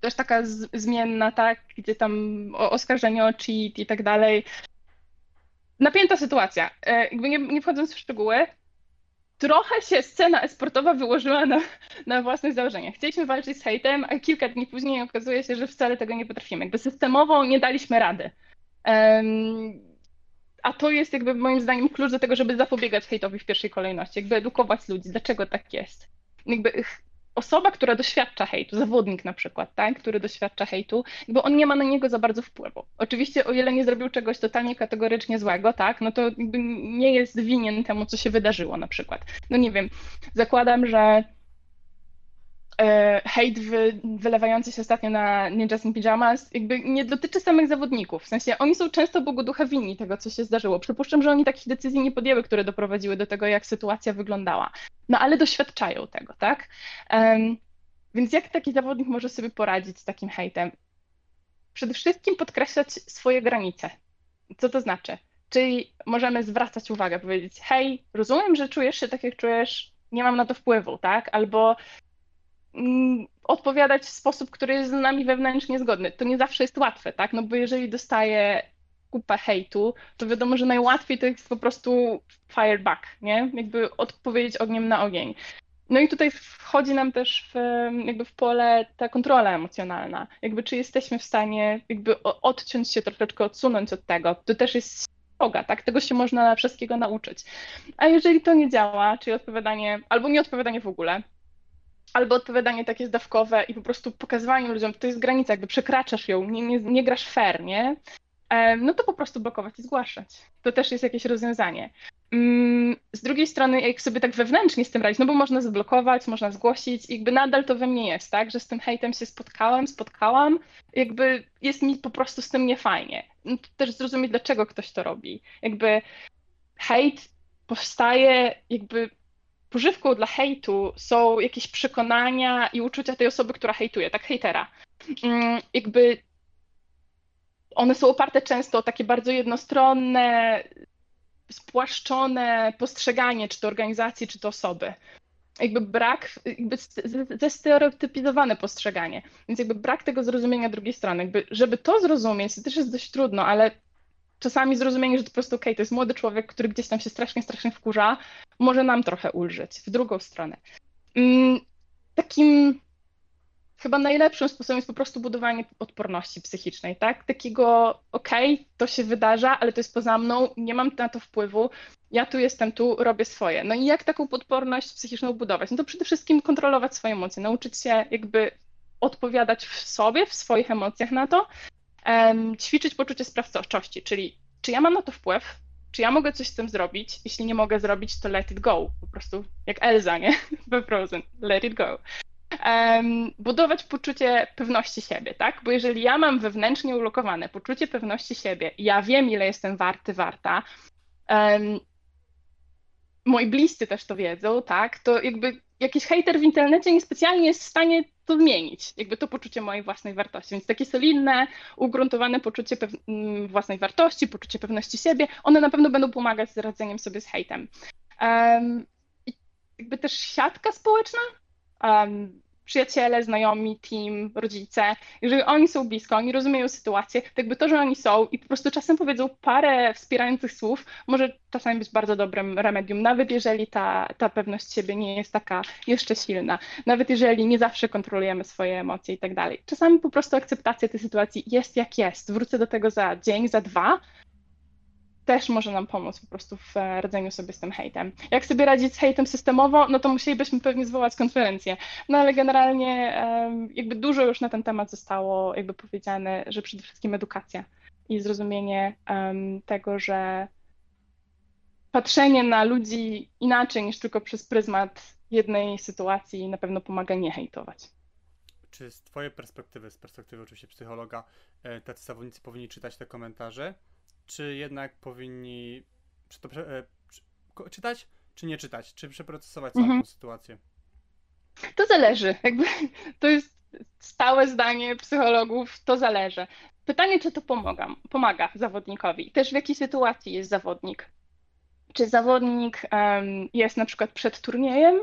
też taka z, zmienna, tak, gdzie tam oskarżenie o cheat i tak dalej. Napięta sytuacja. E, nie, nie wchodząc w szczegóły, trochę się scena esportowa wyłożyła na, na własnych założeniach. Chcieliśmy walczyć z hejtem, a kilka dni później okazuje się, że wcale tego nie potrafimy. Jakby systemowo nie daliśmy rady. Um, a to jest jakby moim zdaniem klucz do tego, żeby zapobiegać hejtowi w pierwszej kolejności, jakby edukować ludzi, dlaczego tak jest. Jakby osoba, która doświadcza hejtu, zawodnik na przykład, tak, który doświadcza hejtu, bo on nie ma na niego za bardzo wpływu. Oczywiście, o ile nie zrobił czegoś totalnie kategorycznie złego, tak, no to nie jest winien temu, co się wydarzyło na przykład. No nie wiem, zakładam, że hejt wy, wylewający się ostatnio na Ninjas in Pyjamas jakby nie dotyczy samych zawodników. W sensie oni są często Bogu ducha winni tego, co się zdarzyło. Przypuszczam, że oni takich decyzji nie podjęły, które doprowadziły do tego, jak sytuacja wyglądała. No ale doświadczają tego, tak? Um, więc jak taki zawodnik może sobie poradzić z takim hejtem? Przede wszystkim podkreślać swoje granice. Co to znaczy? Czyli możemy zwracać uwagę, powiedzieć: Hej, rozumiem, że czujesz się tak, jak czujesz, nie mam na to wpływu, tak? Albo odpowiadać w sposób, który jest z nami wewnętrznie zgodny. To nie zawsze jest łatwe, tak? No bo jeżeli dostaję kupę hejtu, to wiadomo, że najłatwiej to jest po prostu fireback, nie? Jakby odpowiedzieć ogniem na ogień. No i tutaj wchodzi nam też w, jakby w pole ta kontrola emocjonalna. Jakby czy jesteśmy w stanie jakby odciąć się troszeczkę, odsunąć od tego. To też jest droga, tak? Tego się można wszystkiego nauczyć. A jeżeli to nie działa, czyli odpowiadanie, albo nie odpowiadanie w ogóle, albo odpowiadanie takie zdawkowe i po prostu pokazywanie ludziom, to jest granica, jakby przekraczasz ją, nie, nie, nie grasz fair, nie? no to po prostu blokować i zgłaszać. To też jest jakieś rozwiązanie. Mm, z drugiej strony, jak sobie tak wewnętrznie z tym radzić, no bo można zablokować, można zgłosić, jakby nadal to we mnie jest, tak, że z tym hejtem się spotkałem, spotkałam, jakby jest mi po prostu z tym niefajnie. No to też zrozumieć, dlaczego ktoś to robi. Jakby hejt powstaje, jakby pożywką dla hejtu są jakieś przekonania i uczucia tej osoby, która hejtuje, tak, hejtera. Mm, jakby one są oparte często o takie bardzo jednostronne, spłaszczone postrzeganie, czy to organizacji, czy to osoby. Jakby brak, jakby zestereotypizowane postrzeganie. Więc jakby brak tego zrozumienia drugiej strony. Jakby, żeby to zrozumieć, to też jest dość trudno, ale czasami zrozumienie, że to po prostu okej, okay, to jest młody człowiek, który gdzieś tam się strasznie, strasznie wkurza, może nam trochę ulżyć w drugą stronę. Mm, takim chyba najlepszym sposobem jest po prostu budowanie odporności psychicznej, tak? Takiego, okej, okay, to się wydarza, ale to jest poza mną, nie mam na to wpływu, ja tu jestem, tu robię swoje. No i jak taką odporność psychiczną budować? No to przede wszystkim kontrolować swoje emocje, nauczyć się jakby odpowiadać w sobie, w swoich emocjach na to, um, ćwiczyć poczucie sprawczości, czyli czy ja mam na to wpływ, czy ja mogę coś z tym zrobić? Jeśli nie mogę zrobić, to let it go. Po prostu jak Elza, nie? We Frozen. Let it go um, budować poczucie pewności siebie, tak? Bo jeżeli ja mam wewnętrznie ulokowane poczucie pewności siebie, ja wiem, ile jestem warty, warta, um, moi bliscy też to wiedzą, tak? To jakby jakiś hater w internecie niespecjalnie jest w stanie to zmienić, jakby to poczucie mojej własnej wartości. Więc takie solidne, ugruntowane poczucie mm, własnej wartości, poczucie pewności siebie, one na pewno będą pomagać z radzeniem sobie z hejtem. Um, jakby też siatka społeczna, um, przyjaciele, znajomi, team, rodzice, jeżeli oni są blisko, oni rozumieją sytuację, to jakby to, że oni są i po prostu czasem powiedzą parę wspierających słów, może czasami być bardzo dobrym remedium, nawet jeżeli ta, ta pewność siebie nie jest taka jeszcze silna, nawet jeżeli nie zawsze kontrolujemy swoje emocje i tak dalej. Czasami po prostu akceptacja tej sytuacji jest jak jest, wrócę do tego za dzień, za dwa, też może nam pomóc po prostu w e, radzeniu sobie z tym hejtem. Jak sobie radzić z hejtem systemowo, no to musielibyśmy pewnie zwołać konferencję. No ale generalnie jakby dużo już na ten temat zostało jakby powiedziane, że przede wszystkim edukacja i zrozumienie tego, że patrzenie na ludzi inaczej niż tylko przez pryzmat jednej sytuacji na pewno pomaga nie hejtować. Czy z Twojej perspektywy, z perspektywy oczywiście psychologa, e, tacy zawodnicy powinni czytać te komentarze? Czy jednak powinni czy to, e, czy, czytać, czy nie czytać? Czy przeprocesować całą mhm. tą sytuację? To zależy. Jakby, to jest stałe zdanie psychologów, to zależy. Pytanie, czy to pomaga, pomaga zawodnikowi. Też w jakiej sytuacji jest zawodnik. Czy zawodnik um, jest na przykład przed turniejem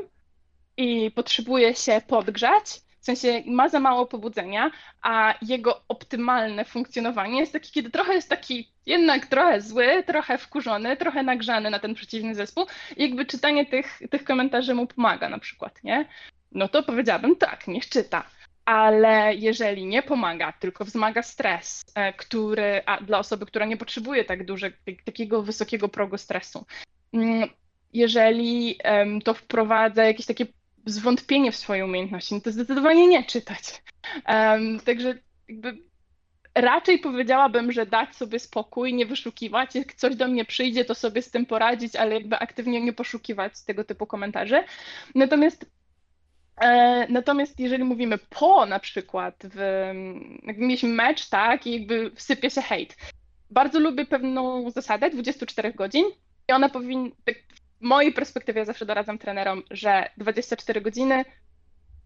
i potrzebuje się podgrzać, w sensie ma za mało pobudzenia, a jego optymalne funkcjonowanie jest takie, kiedy trochę jest taki jednak trochę zły, trochę wkurzony, trochę nagrzany na ten przeciwny zespół i jakby czytanie tych, tych komentarzy mu pomaga na przykład, nie? No to powiedziałabym tak, niech czyta. Ale jeżeli nie pomaga, tylko wzmaga stres, e, który dla osoby, która nie potrzebuje tak dużego, takiego wysokiego progu stresu, mm, jeżeli to wprowadza jakieś takie zwątpienie w swoje umiejętności, no to zdecydowanie nie czytać. Um, także jakby raczej powiedziałabym, że dać sobie spokój, nie wyszukiwać. Jak coś do mnie przyjdzie, to sobie z tym poradzić, ale jakby aktywnie nie poszukiwać tego typu komentarzy. Natomiast e, Natomiast jeżeli mówimy po na przykład, w, jakby mieliśmy mecz, tak, i jakby wsypie się hejt. Bardzo lubię pewną zasadę 24 godzin i ona powinna, mojej perspektywie ja zawsze doradzam trenerom, że 24 godziny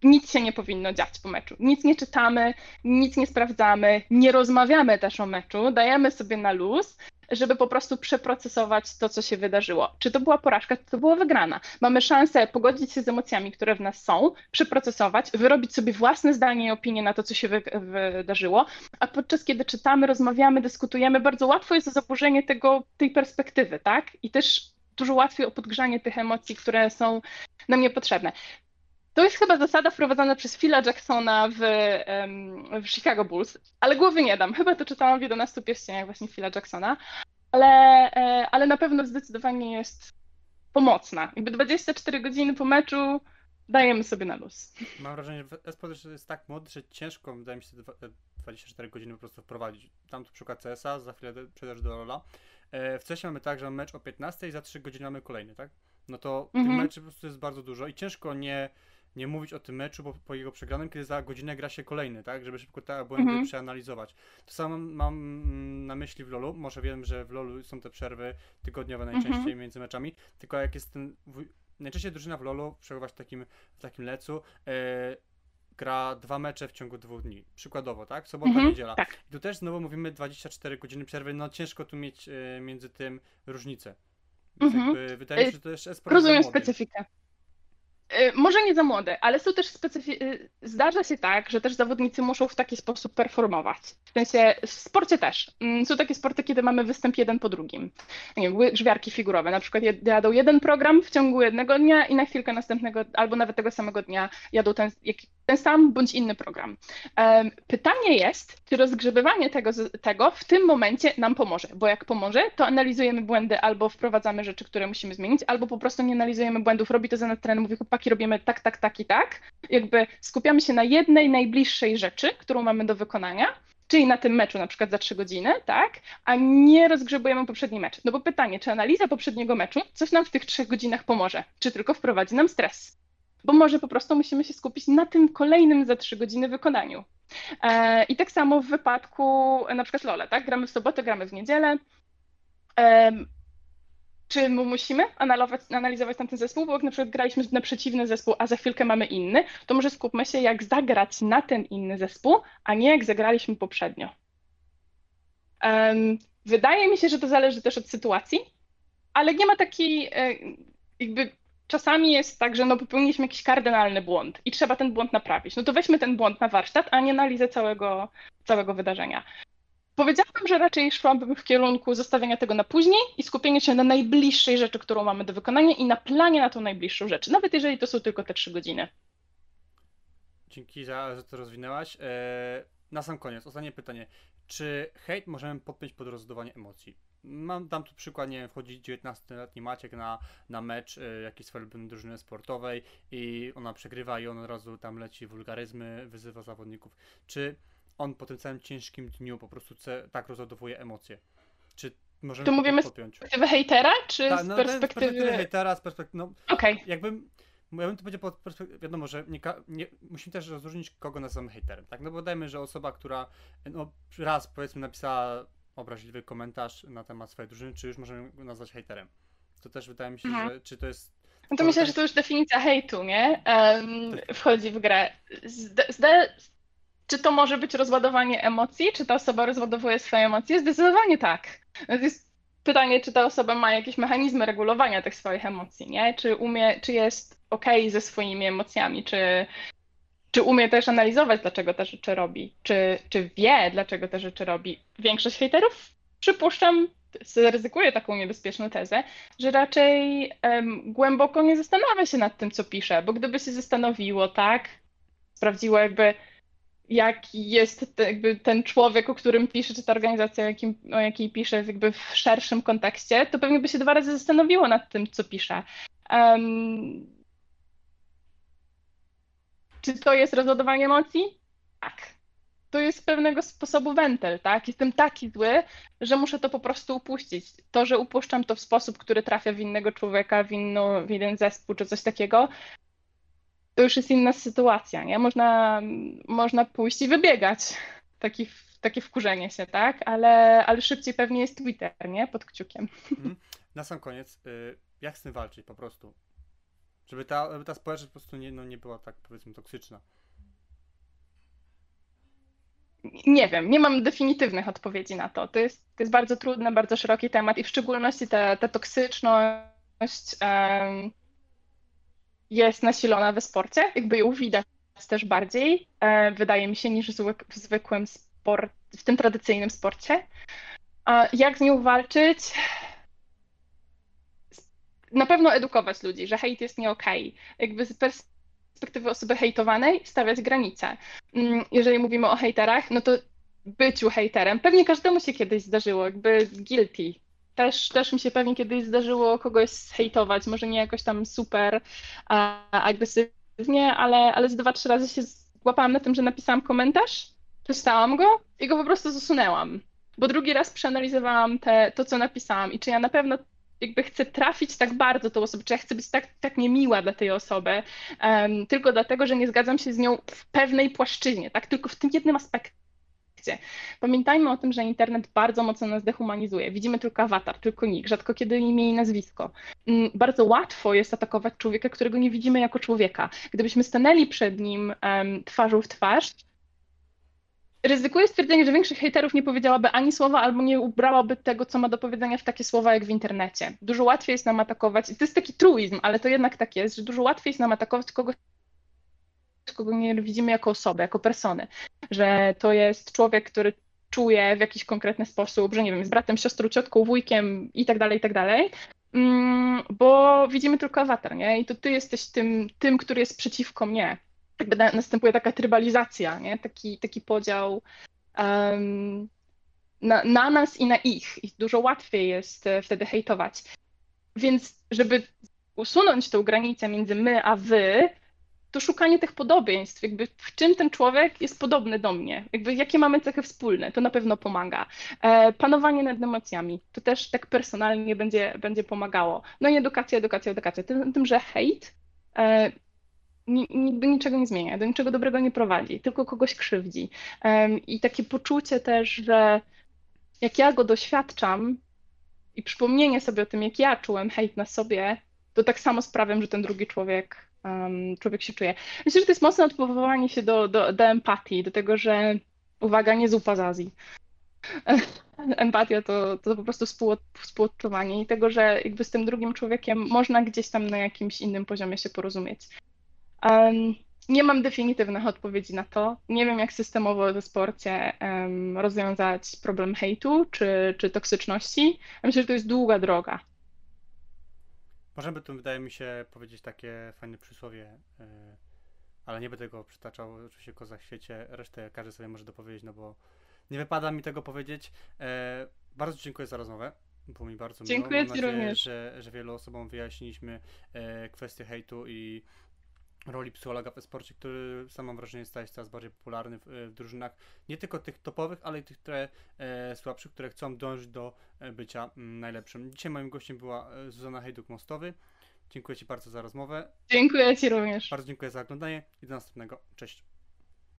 nic się nie powinno dziać po meczu. Nic nie czytamy, nic nie sprawdzamy, nie rozmawiamy też o meczu, dajemy sobie na luz, żeby po prostu przeprocesować to, co się wydarzyło. Czy to była porażka, czy to była wygrana. Mamy szansę pogodzić się z emocjami, które w nas są, przeprocesować, wyrobić sobie własne zdanie i opinię na to, co się wy wydarzyło, a podczas kiedy czytamy, rozmawiamy, dyskutujemy, bardzo łatwo jest zaburzenie tego, tej perspektywy, tak? I też dużo łatwiej o podgrzanie tych emocji, które są nam niepotrzebne. To jest chyba zasada wprowadzona przez Phila Jacksona w, w Chicago Bulls, ale głowy nie dam. Chyba to czytałam w 11 pierścieniach właśnie Phila Jacksona. ale, e, ale na pewno zdecydowanie jest pomocna. Jakby 24 godziny po meczu dajemy sobie na luz. Mam wrażenie, że esport jest tak młody, że ciężko, wydaje mi się, 24 godziny po prostu wprowadzić. Tam tu przykład CSA, za chwilę przejdziesz do Lola. E, w CESie mamy tak, że mamy mecz o 15 i za 3 godziny mamy kolejny, tak? No to mhm. tych meczy po prostu jest bardzo dużo i ciężko nie, nie mówić o tym meczu po, po jego przegranym, kiedy za godzinę gra się kolejny, tak? Żeby szybko te błędy mhm. przeanalizować. To samo mam na myśli w LoLu. Może wiem, że w LoLu są te przerwy tygodniowe najczęściej mhm. między meczami, tylko jak jest ten najczęściej drużyna w LoLu, przebywać w takim, w takim lecu, e, gra dwa mecze w ciągu dwóch dni. Przykładowo, tak? Sobota, mhm, niedziela. Tak. I tu też znowu mówimy 24 godziny przerwy, no ciężko tu mieć e, między tym różnicę. Więc mhm. wydaje mi się, że to też jest Rozumiem specyfikę. Y, może nie za młode, ale są też specyfi- y, zdarza się tak, że też zawodnicy muszą w taki sposób performować. W sensie w sporcie też. Mm, są takie sporty, kiedy mamy występ jeden po drugim. Nie wiem, żwiarki figurowe. Na przykład jadą jeden program w ciągu jednego dnia i na chwilkę następnego, albo nawet tego samego dnia jadą ten, ten sam bądź inny program. Pytanie jest, czy rozgrzebywanie tego, tego w tym momencie nam pomoże, bo jak pomoże, to analizujemy błędy albo wprowadzamy rzeczy, które musimy zmienić, albo po prostu nie analizujemy błędów, robi to za nas trener, mówi chłopaki, robimy tak, tak, tak i tak. Jakby skupiamy się na jednej najbliższej rzeczy, którą mamy do wykonania, czyli na tym meczu na przykład za trzy godziny, tak, a nie rozgrzebujemy poprzedni mecz. No bo pytanie, czy analiza poprzedniego meczu coś nam w tych trzech godzinach pomoże, czy tylko wprowadzi nam stres? Bo może po prostu musimy się skupić na tym kolejnym za trzy godziny wykonaniu. E, I tak samo w wypadku na przykład Lola, tak? Gramy w sobotę, gramy w niedzielę. Czy musimy analizować, tamten zespół? Bo jak na przykład graliśmy na przeciwny zespół, a za chwilkę mamy inny, to może skupmy się, jak zagrać na ten inny zespół, a nie jak zagraliśmy poprzednio. Wydaje mi się, że to zależy też od sytuacji, ale nie ma takiej e, jakby czasami jest tak, że no popełniliśmy jakiś kardynalny błąd i trzeba ten błąd naprawić. No to weźmy ten błąd na warsztat, a nie analizę całego, całego wydarzenia. Powiedziałabym, że raczej szłabym w kierunku zostawienia tego na później i skupienia się na najbliższej rzeczy, którą mamy do wykonania i na planie na tą najbliższą rzecz, nawet jeżeli to są tylko te trzy godziny. Dzięki za, że to rozwinęłaś. Eee, na sam koniec, ostatnie pytanie. Czy hejt możemy podpiąć pod rozładowanie emocji? Mam dam tu przykład, nie wiem, wchodzi 19-letni Maciek na, na mecz y, jakiejś swojej drużyny sportowej i ona przegrywa i on od razu tam leci wulgaryzmy, wyzywa zawodników. Czy on po tym całym ciężkim dniu po prostu ce, tak rozładowuje emocje? Czy możemy to mówimy podpiąć? z perspektywy hejtera, czy Ta, no, z perspektywy... Z perspektywy hejtera, z perspektywy... No, Okej. Okay. Jakbym... Ja bym to powiedział pod perspektywą, wiadomo, że nie, nie, musimy też rozróżnić, kogo nazywamy hejterem, tak? No bo dajmy, że osoba, która no, raz powiedzmy napisała obraźliwy komentarz na temat swojej drużyny, czy już możemy go nazwać hejterem. To też wydaje mi się, mhm. że czy to jest. No to myślę, że to już definicja hejtu, nie? Um, wchodzi w grę. Zde, zde, czy to może być rozładowanie emocji? Czy ta osoba rozładowuje swoje emocje? Zdecydowanie tak. Jest pytanie, czy ta osoba ma jakieś mechanizmy regulowania tych swoich emocji, nie? Czy umie, czy jest ok ze swoimi emocjami, czy czy umie też analizować, dlaczego te rzeczy robi? Czy, czy wie, dlaczego te rzeczy robi? Większość hejterów, przypuszczam, zaryzykuję taką niebezpieczną tezę, że raczej um, głęboko nie zastanawia się nad tym, co pisze, bo gdyby się zastanowiło, tak, sprawdziło jakby, jaki jest te, jakby ten człowiek, o którym pisze, czy ta organizacja, o, jakim, o jakiej pisze, jakby w szerszym kontekście, to pewnie by się dwa razy zastanowiło nad tym, co pisze. Um, czy to jest rozładowanie emocji? Tak. To jest pewnego sposobu wentyl, tak? Jestem taki zły, że muszę to po prostu upuścić. To, że upuszczam to w sposób, który trafia w innego człowieka, w, inną, w jeden zespół czy coś takiego, to już jest inna sytuacja, nie? Można, można pójść i wybiegać. Taki, takie wkurzenie się, tak? Ale, ale szybciej pewnie jest Twitter, nie? Pod kciukiem. Mhm. Na sam koniec, jak z tym walczyć po prostu? Żeby ta, żeby ta społeczność po prostu nie, no, nie była tak powiedzmy toksyczna. Nie wiem, nie mam definitywnych odpowiedzi na to. To jest, to jest bardzo trudny, bardzo szeroki temat i w szczególności ta, ta toksyczność um, jest nasilona we sporcie. Jakby ją widać też bardziej, e, wydaje mi się, niż w zwykłym sport, w tym tradycyjnym sporcie. A jak z nią walczyć? Na pewno edukować ludzi, że hejt jest nie okej. Okay. Jakby z perspektywy osoby hejtowanej stawiać granice. Mm, jeżeli mówimy o hejterach, no to byciu hejterem, pewnie każdemu się kiedyś zdarzyło, jakby guilty, też, też mi się pewnie kiedyś zdarzyło kogoś hejtować, może nie jakoś tam super a, agresywnie, ale, ale z dwa, trzy razy się złapałam na tym, że napisałam komentarz, przeczytałam go i go po prostu zasunęłam. Bo drugi raz przeanalizowałam te, to, co napisałam i czy ja na pewno jakby chcę trafić tak bardzo tą osobę, czy ja chcę być tak, tak niemiła dla tej osoby, um, tylko dlatego, że nie zgadzam się z nią w pewnej płaszczyźnie, tak? Tylko w tym jednym aspekcie. Pamiętajmy o tym, że internet bardzo mocno nas dehumanizuje. Widzimy tylko awatar, tylko nick, rzadko kiedy imię i nazwisko. Mm, bardzo łatwo jest atakować człowieka, którego nie widzimy jako człowieka. Gdybyśmy stanęli przed nim um, twarzą w twarz, ryzykuję stwierdzenie, że większość hejterów nie powiedziałaby ani słowa, albo nie ubrałaby tego, co ma do powiedzenia w takie słowa jak w internecie. Dużo łatwiej jest nam atakować, to jest taki truizm, ale to jednak tak jest, że dużo łatwiej jest nam atakować kogoś, kogo nie widzimy jako osobę, jako persony. Że to jest człowiek, który czuje w jakiś konkretny sposób, że nie wiem, jest bratem, siostrą, ciotką, wujkiem i tak dalej, i tak dalej. Mm, bo widzimy tylko awatar, nie? I to ty jesteś tym, tym, który jest przeciwko mnie jakby następuje taka trybalizacja, nie? Taki, taki podział um, na, na, nas i na ich. I dużo łatwiej jest e, wtedy hejtować. Więc żeby usunąć tą granicę między my a wy, to szukanie tych podobieństw, jakby w czym ten człowiek jest podobny do mnie, jakby jakie mamy cechy wspólne, to na pewno pomaga. E, panowanie nad emocjami, to też tak personalnie będzie, będzie pomagało. No i edukacja, edukacja, edukacja. Tym, tym że hejt e, nigdy niczego nie zmienia, do niczego dobrego nie prowadzi, tylko kogoś krzywdzi. I takie poczucie też, że jak ja go doświadczam i przypomnienie sobie o tym, jak ja czułem hejt na sobie, to tak samo sprawiam, że ten drugi człowiek, człowiek się czuje. Myślę, że to jest mocne odpowoływanie się do, do, do empatii, do tego, że uwaga, nie zupa z Azji. Empatia to, to po prostu współ, współodczuwanie i tego, że jakby z tym drugim człowiekiem można gdzieś tam na jakimś innym poziomie się porozumieć. Um, nie mam definitywnych odpowiedzi na to. Nie wiem, jak systemowo w sporcie um, rozwiązać problem hejtu czy, czy toksyczności. Myślę, że to jest długa droga. Możemy tu, wydaje mi się, powiedzieć takie fajne przysłowie, yy, ale nie będę go przytaczał, oczywiście go za świecie. Resztę każdy sobie może dopowiedzieć, no bo nie wypada mi tego powiedzieć. Yy, bardzo dziękuję za rozmowę. Było mi bardzo Dziękuję miło. Ci również. Że, że wielu osobom wyjaśniliśmy e, kwestie hejtu i roli psychologa w sporcie, który sam mam wrażenie staje się coraz bardziej popularny w, w drużynach, nie tylko tych topowych, ale i tych które, e, słabszych, które chcą dążyć do e, bycia m, mm, najlepszym. Dzisiaj moim gościem była e, Zuzana Hejduk-Mostowy. Dziękuję Ci bardzo za rozmowę. Dziękuję Ci również. Bardzo dziękuję za oglądanie i do następnego. Cześć.